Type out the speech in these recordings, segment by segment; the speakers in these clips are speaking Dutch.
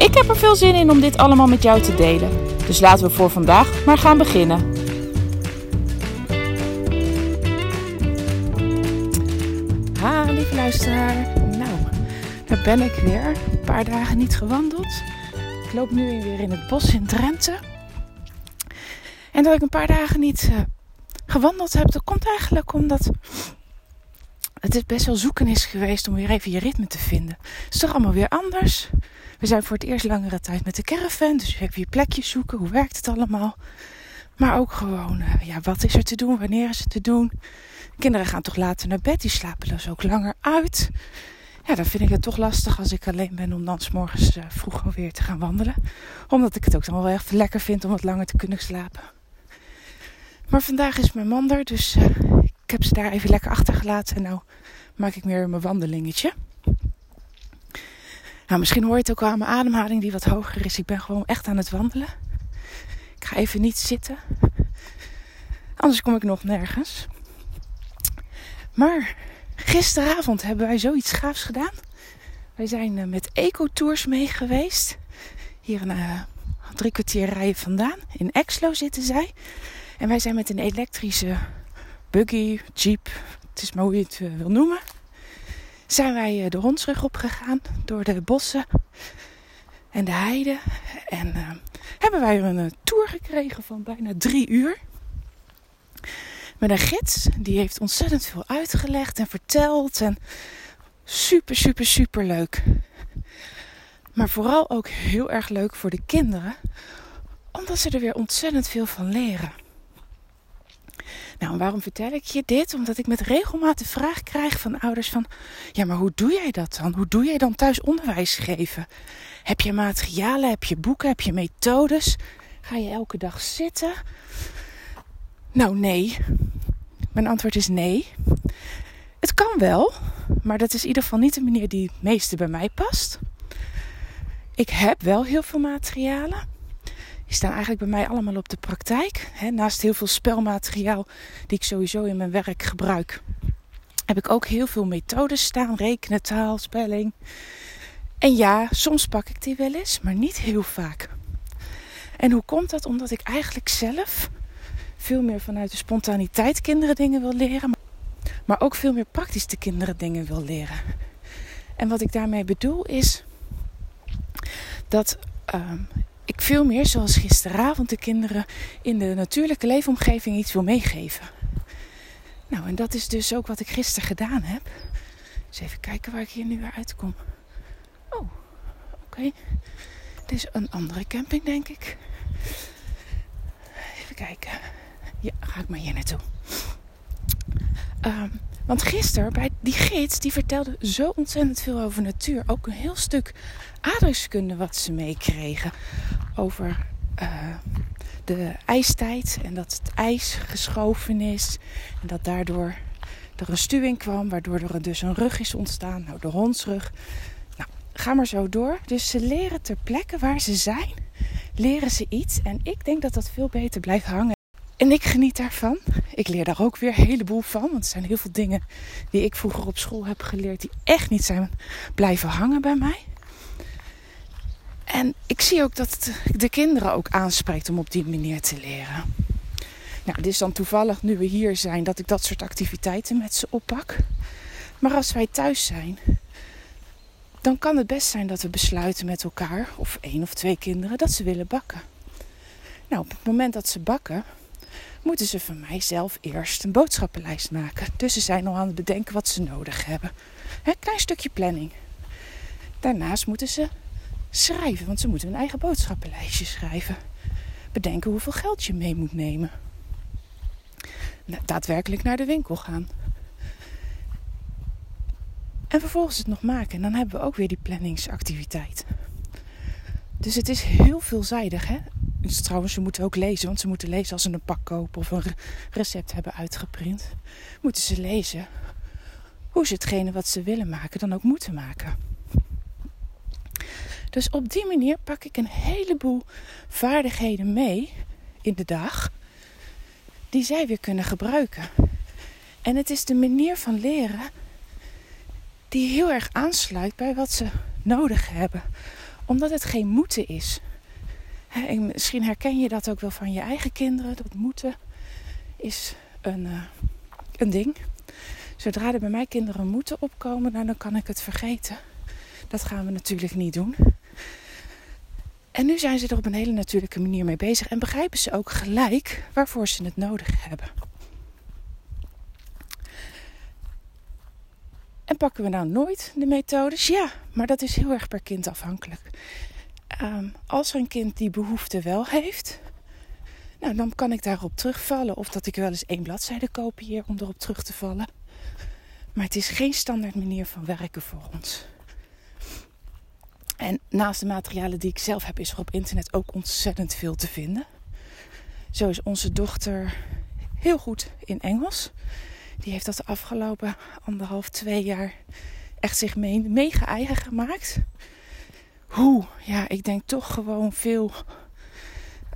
Ik heb er veel zin in om dit allemaal met jou te delen. Dus laten we voor vandaag maar gaan beginnen. Ha, lieve luisteraar. Nou, daar ben ik weer. Een paar dagen niet gewandeld. Ik loop nu weer in het bos in Drenthe. En dat ik een paar dagen niet uh, gewandeld heb, dat komt eigenlijk omdat het best wel zoeken is geweest om weer even je ritme te vinden. Het is toch allemaal weer anders. We zijn voor het eerst langere tijd met de caravan, dus even je plekje zoeken. Hoe werkt het allemaal? Maar ook gewoon, uh, ja, wat is er te doen? Wanneer is het te doen? Kinderen gaan toch later naar bed, die slapen dus ook langer uit. Ja, dan vind ik het toch lastig als ik alleen ben om dan s morgens uh, vroeg alweer te gaan wandelen. Omdat ik het ook dan wel echt lekker vind om wat langer te kunnen slapen. Maar vandaag is mijn man er, dus uh, ik heb ze daar even lekker achtergelaten. En nou maak ik meer mijn wandelingetje. Nou, misschien hoor je het ook wel aan mijn ademhaling die wat hoger is. Ik ben gewoon echt aan het wandelen. Ik ga even niet zitten. Anders kom ik nog nergens. Maar gisteravond hebben wij zoiets gaafs gedaan. Wij zijn uh, met ecotours mee geweest. Hier een uh, drie kwartier rijden vandaan. In Exlo zitten zij. En wij zijn met een elektrische buggy, jeep, het is maar hoe je het uh, wil noemen. Zijn wij de hondsrug opgegaan door de bossen en de heide. En hebben wij een tour gekregen van bijna drie uur met een gids. Die heeft ontzettend veel uitgelegd en verteld. En super, super, super leuk. Maar vooral ook heel erg leuk voor de kinderen. Omdat ze er weer ontzettend veel van leren. Nou, waarom vertel ik je dit? Omdat ik met regelmaat de vraag krijg van ouders van... Ja, maar hoe doe jij dat dan? Hoe doe jij dan thuis onderwijs geven? Heb je materialen? Heb je boeken? Heb je methodes? Ga je elke dag zitten? Nou, nee. Mijn antwoord is nee. Het kan wel, maar dat is in ieder geval niet de manier die het meeste bij mij past. Ik heb wel heel veel materialen. Die staan eigenlijk bij mij allemaal op de praktijk. naast heel veel spelmateriaal die ik sowieso in mijn werk gebruik, heb ik ook heel veel methodes staan: rekenen, taal, spelling. En ja, soms pak ik die wel eens, maar niet heel vaak. En hoe komt dat? Omdat ik eigenlijk zelf veel meer vanuit de spontaniteit kinderen dingen wil leren. Maar ook veel meer praktisch de kinderen dingen wil leren. En wat ik daarmee bedoel is dat uh, ik veel meer, zoals gisteravond, de kinderen in de natuurlijke leefomgeving iets wil meegeven. Nou, en dat is dus ook wat ik gisteren gedaan heb. Dus even kijken waar ik hier nu weer uitkom. Oh, oké. Okay. Dit is een andere camping, denk ik. Even kijken. Ja, ga ik maar hier naartoe. Um, want gisteren bij die gids, die vertelde zo ontzettend veel over natuur. Ook een heel stuk aardrijkskunde wat ze meekregen. Over uh, de ijstijd en dat het ijs geschoven is. En dat daardoor er een stuwing kwam, waardoor er dus een rug is ontstaan. Nou, de hondsrug. Nou, ga maar zo door. Dus ze leren ter plekke waar ze zijn, leren ze iets. En ik denk dat dat veel beter blijft hangen. En ik geniet daarvan. Ik leer daar ook weer een heleboel van. Want er zijn heel veel dingen die ik vroeger op school heb geleerd die echt niet zijn blijven hangen bij mij. En ik zie ook dat het de kinderen ook aanspreekt om op die manier te leren. Nou, het is dan toevallig nu we hier zijn dat ik dat soort activiteiten met ze oppak. Maar als wij thuis zijn, dan kan het best zijn dat we besluiten met elkaar, of één of twee kinderen, dat ze willen bakken. Nou, op het moment dat ze bakken, moeten ze van mij zelf eerst een boodschappenlijst maken. Dus ze zijn al aan het bedenken wat ze nodig hebben. Een klein stukje planning. Daarnaast moeten ze schrijven, want ze moeten een eigen boodschappenlijstje schrijven. Bedenken hoeveel geld je mee moet nemen. Daadwerkelijk naar de winkel gaan. En vervolgens het nog maken. En dan hebben we ook weer die planningsactiviteit. Dus het is heel veelzijdig. Hè? Dus trouwens, ze moeten ook lezen, want ze moeten lezen als ze een pak kopen of een recept hebben uitgeprint. Moeten ze lezen hoe ze hetgene wat ze willen maken dan ook moeten maken. Dus op die manier pak ik een heleboel vaardigheden mee in de dag die zij weer kunnen gebruiken. En het is de manier van leren die heel erg aansluit bij wat ze nodig hebben, omdat het geen moeten is. En misschien herken je dat ook wel van je eigen kinderen. Dat moeten is een, uh, een ding. Zodra er bij mij kinderen moeten opkomen, nou, dan kan ik het vergeten. Dat gaan we natuurlijk niet doen. En nu zijn ze er op een hele natuurlijke manier mee bezig en begrijpen ze ook gelijk waarvoor ze het nodig hebben. En pakken we nou nooit de methodes? Ja, maar dat is heel erg per kind afhankelijk. Ehm, als een kind die behoefte wel heeft, nou, dan kan ik daarop terugvallen. Of dat ik wel eens één bladzijde kopieer om erop terug te vallen. Maar het is geen standaard manier van werken voor ons. En naast de materialen die ik zelf heb, is er op internet ook ontzettend veel te vinden. Zo is onze dochter heel goed in Engels. Die heeft dat de afgelopen anderhalf, twee jaar echt zich eigen gemaakt. Hoe? Ja, ik denk toch gewoon veel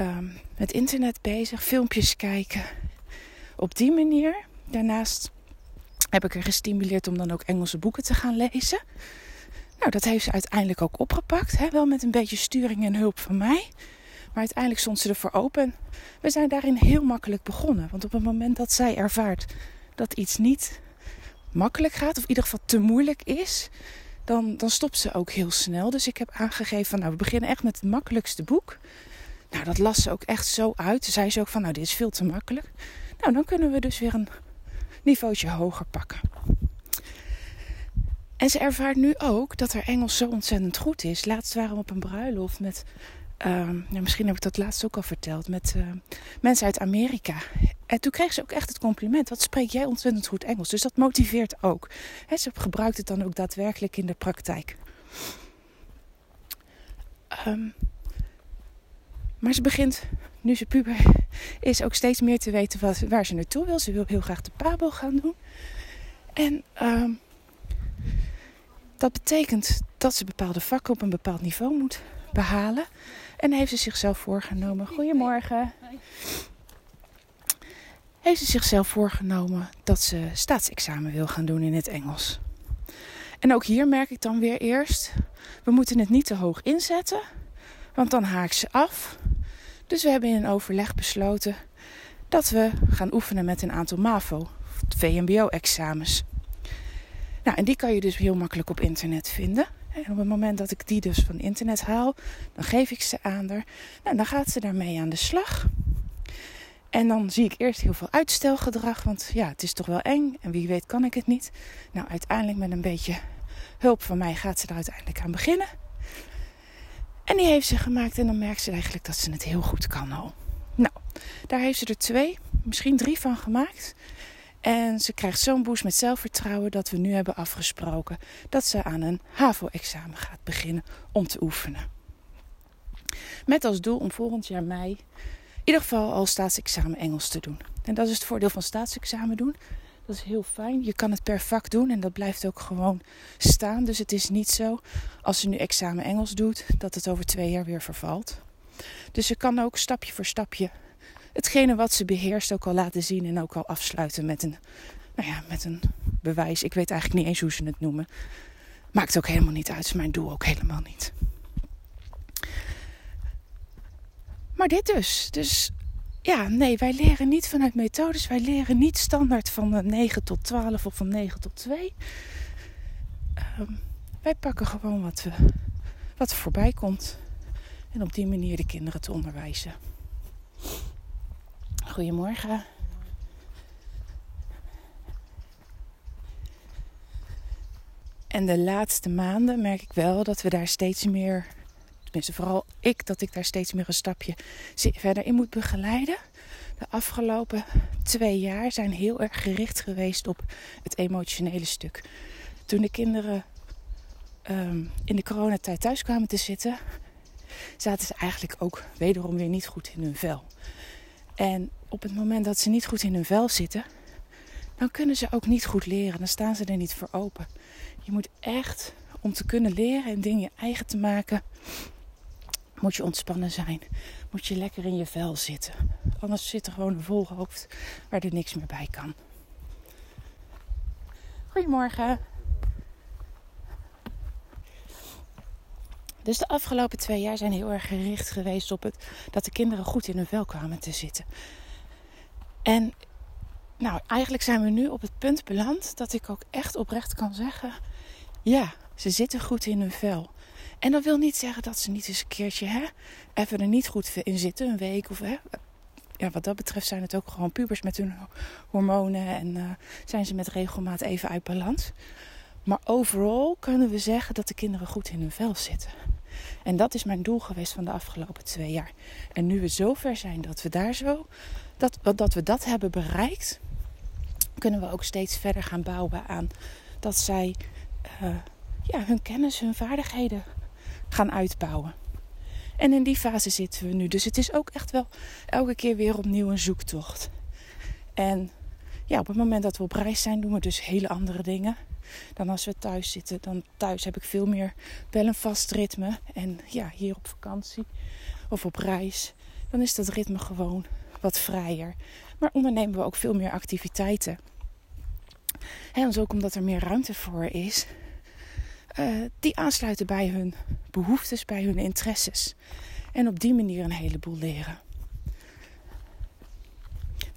um, met internet bezig, filmpjes kijken. Op die manier. Daarnaast heb ik er gestimuleerd om dan ook Engelse boeken te gaan lezen. Nou, dat heeft ze uiteindelijk ook opgepakt. Hè? Wel met een beetje sturing en hulp van mij. Maar uiteindelijk stond ze ervoor open. We zijn daarin heel makkelijk begonnen. Want op het moment dat zij ervaart dat iets niet makkelijk gaat, of in ieder geval te moeilijk is, dan, dan stopt ze ook heel snel. Dus ik heb aangegeven van nou, we beginnen echt met het makkelijkste boek. Nou, dat las ze ook echt zo uit. Ze zei ze ook van nou, dit is veel te makkelijk. Nou, dan kunnen we dus weer een niveautje hoger pakken. En ze ervaart nu ook dat haar Engels zo ontzettend goed is. Laatst waren we op een bruiloft met, uh, misschien heb ik dat laatst ook al verteld, met uh, mensen uit Amerika. En toen kreeg ze ook echt het compliment. Wat spreek jij ontzettend goed Engels? Dus dat motiveert ook. Ze gebruikt het dan ook daadwerkelijk in de praktijk. Um, maar ze begint, nu ze puber is, ook steeds meer te weten wat, waar ze naartoe wil. Ze wil heel graag de Pabo gaan doen. En um, dat betekent dat ze bepaalde vakken op een bepaald niveau moet behalen. En heeft ze zichzelf voorgenomen. Goedemorgen. Heeft ze zichzelf voorgenomen dat ze staatsexamen wil gaan doen in het Engels. En ook hier merk ik dan weer eerst: we moeten het niet te hoog inzetten, want dan haakt ze af. Dus we hebben in een overleg besloten dat we gaan oefenen met een aantal MAVO, VMBO-examens. Nou, en die kan je dus heel makkelijk op internet vinden. En op het moment dat ik die dus van internet haal, dan geef ik ze aan haar. Nou, dan gaat ze daarmee aan de slag. En dan zie ik eerst heel veel uitstelgedrag, want ja, het is toch wel eng en wie weet kan ik het niet. Nou, uiteindelijk met een beetje hulp van mij gaat ze er uiteindelijk aan beginnen. En die heeft ze gemaakt en dan merkt ze eigenlijk dat ze het heel goed kan al. Nou, daar heeft ze er twee, misschien drie van gemaakt. En ze krijgt zo'n boost met zelfvertrouwen dat we nu hebben afgesproken dat ze aan een HAVO-examen gaat beginnen om te oefenen. Met als doel om volgend jaar mei in ieder geval al staatsexamen Engels te doen. En dat is het voordeel van staatsexamen doen. Dat is heel fijn. Je kan het per vak doen en dat blijft ook gewoon staan. Dus het is niet zo als ze nu examen Engels doet dat het over twee jaar weer vervalt. Dus ze kan ook stapje voor stapje hetgene wat ze beheerst ook al laten zien en ook al afsluiten met een, nou ja, met een bewijs. Ik weet eigenlijk niet eens hoe ze het noemen. Maakt ook helemaal niet uit. Mijn doel ook helemaal niet. Maar dit dus. Dus ja, nee, wij leren niet vanuit methodes. Wij leren niet standaard van 9 tot 12 of van 9 tot 2. Ehm, wij pakken gewoon wat, we, wat er voorbij komt. En op die manier de kinderen te onderwijzen. Goedemorgen. En de laatste maanden merk ik wel dat we daar steeds meer, tenminste vooral ik, dat ik daar steeds meer een stapje verder in moet begeleiden. De afgelopen twee jaar zijn heel erg gericht geweest op het emotionele stuk. Toen de kinderen um, in de coronatijd thuis kwamen te zitten, zaten ze eigenlijk ook wederom weer niet goed in hun vel. En op het moment dat ze niet goed in hun vel zitten, dan kunnen ze ook niet goed leren. Dan staan ze er niet voor open. Je moet echt, om te kunnen leren en dingen eigen te maken, moet je ontspannen zijn. Moet je lekker in je vel zitten. Anders zit er gewoon een vol hoofd waar er niks meer bij kan. Goedemorgen. Dus de afgelopen twee jaar zijn heel erg gericht geweest op het dat de kinderen goed in hun vel kwamen te zitten. En nou, eigenlijk zijn we nu op het punt beland dat ik ook echt oprecht kan zeggen: ja, ze zitten goed in hun vel. En dat wil niet zeggen dat ze niet eens een keertje hè, even er niet goed in zitten, een week of hè. Ja, wat dat betreft zijn het ook gewoon pubers met hun hormonen en uh, zijn ze met regelmaat even uit balans. Maar overal kunnen we zeggen dat de kinderen goed in hun vel zitten. En dat is mijn doel geweest van de afgelopen twee jaar. En nu we zover zijn dat we daar zo, dat, dat we dat hebben bereikt, kunnen we ook steeds verder gaan bouwen aan dat zij uh, ja, hun kennis, hun vaardigheden gaan uitbouwen. En in die fase zitten we nu. Dus het is ook echt wel elke keer weer opnieuw een zoektocht. En ja, op het moment dat we op reis zijn, doen we dus hele andere dingen dan als we thuis zitten. Dan thuis heb ik veel meer wel een vast ritme. En ja, hier op vakantie of op reis, dan is dat ritme gewoon wat vrijer. Maar ondernemen we ook veel meer activiteiten. En ook omdat er meer ruimte voor is, uh, die aansluiten bij hun behoeftes, bij hun interesses. En op die manier een heleboel leren.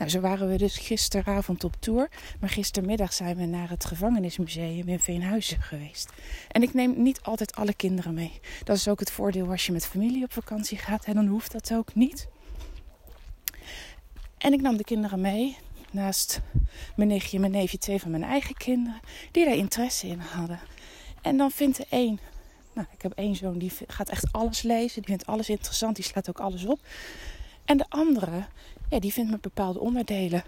Nou, zo waren we dus gisteravond op tour. Maar gistermiddag zijn we naar het gevangenismuseum in Veenhuizen geweest. En ik neem niet altijd alle kinderen mee. Dat is ook het voordeel als je met familie op vakantie gaat. En dan hoeft dat ook niet. En ik nam de kinderen mee. Naast mijn nichtje mijn neefje, twee van mijn eigen kinderen. Die daar interesse in hadden. En dan vindt er één. Nou, ik heb één zoon die gaat echt alles lezen. Die vindt alles interessant. Die slaat ook alles op. En de andere, ja, die vindt met bepaalde onderdelen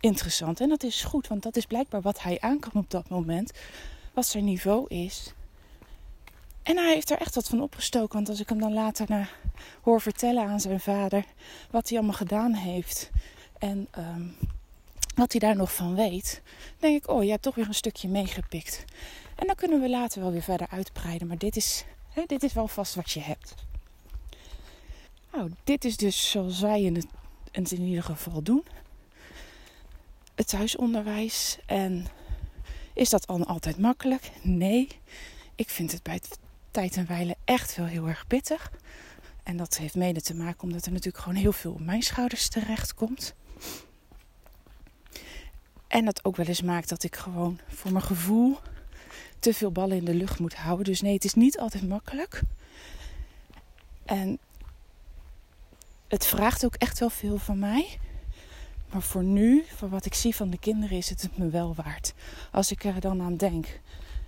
interessant. En dat is goed, want dat is blijkbaar wat hij aan kan op dat moment. Wat zijn niveau is. En hij heeft er echt wat van opgestoken. Want als ik hem dan later naar hoor vertellen aan zijn vader wat hij allemaal gedaan heeft. En um, wat hij daar nog van weet. denk ik, oh, je hebt toch weer een stukje meegepikt. En dan kunnen we later wel weer verder uitbreiden. Maar dit is, hè, dit is wel vast wat je hebt. Nou, dit is dus zoals wij in het, in ieder geval doen. Het thuisonderwijs. En is dat dan altijd makkelijk? Nee. Ik vind het bij het tijd en wijle echt wel heel erg pittig. En dat heeft mede te maken omdat er natuurlijk gewoon heel veel op mijn schouders terecht komt. En dat ook wel eens maakt dat ik gewoon voor mijn gevoel te veel ballen in de lucht moet houden. Dus nee, het is niet altijd makkelijk. En het vraagt ook echt wel veel van mij. Maar voor nu, voor wat ik zie van de kinderen, is het me wel waard. Als ik er dan aan denk.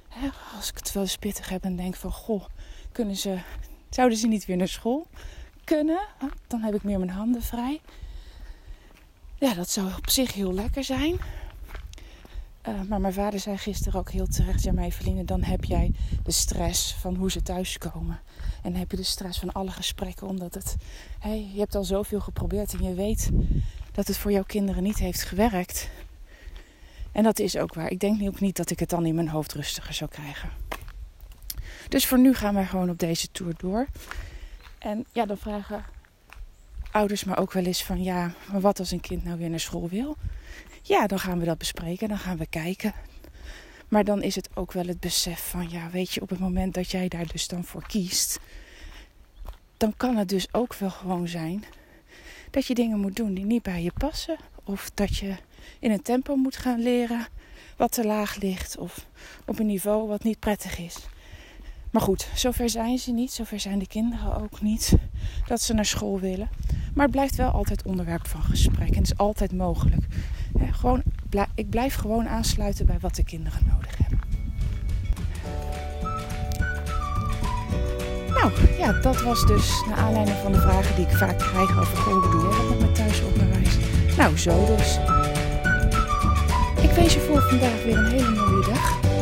Hè, als ik het wel eens pittig heb en denk van... Goh, kunnen ze, zouden ze niet weer naar school kunnen? Dan heb ik meer mijn handen vrij. Ja, dat zou op zich heel lekker zijn. Uh, maar mijn vader zei gisteren ook heel terecht: Ja, Eveline, dan heb jij de stress van hoe ze thuiskomen. En dan heb je de stress van alle gesprekken, omdat het. Hey, je hebt al zoveel geprobeerd en je weet dat het voor jouw kinderen niet heeft gewerkt. En dat is ook waar. Ik denk ook niet dat ik het dan in mijn hoofd rustiger zou krijgen. Dus voor nu gaan we gewoon op deze tour door. En ja, dan vragen ouders me ook wel eens van ja, maar wat als een kind nou weer naar school wil? Ja, dan gaan we dat bespreken, dan gaan we kijken. Maar dan is het ook wel het besef van ja, weet je, op het moment dat jij daar dus dan voor kiest, dan kan het dus ook wel gewoon zijn dat je dingen moet doen die niet bij je passen. Of dat je in een tempo moet gaan leren wat te laag ligt. Of op een niveau wat niet prettig is. Maar goed, zover zijn ze niet. Zover zijn de kinderen ook niet dat ze naar school willen. Maar het blijft wel altijd onderwerp van gesprek. En het is altijd mogelijk. Gewoon, ik blijf gewoon aansluiten bij wat de kinderen nodig hebben. Nou, ja, dat was dus naar aanleiding van de vragen die ik vaak krijg over hoe dat met mijn thuisonderwijs? Nou, zo dus. Ik wens je voor vandaag weer een hele mooie dag.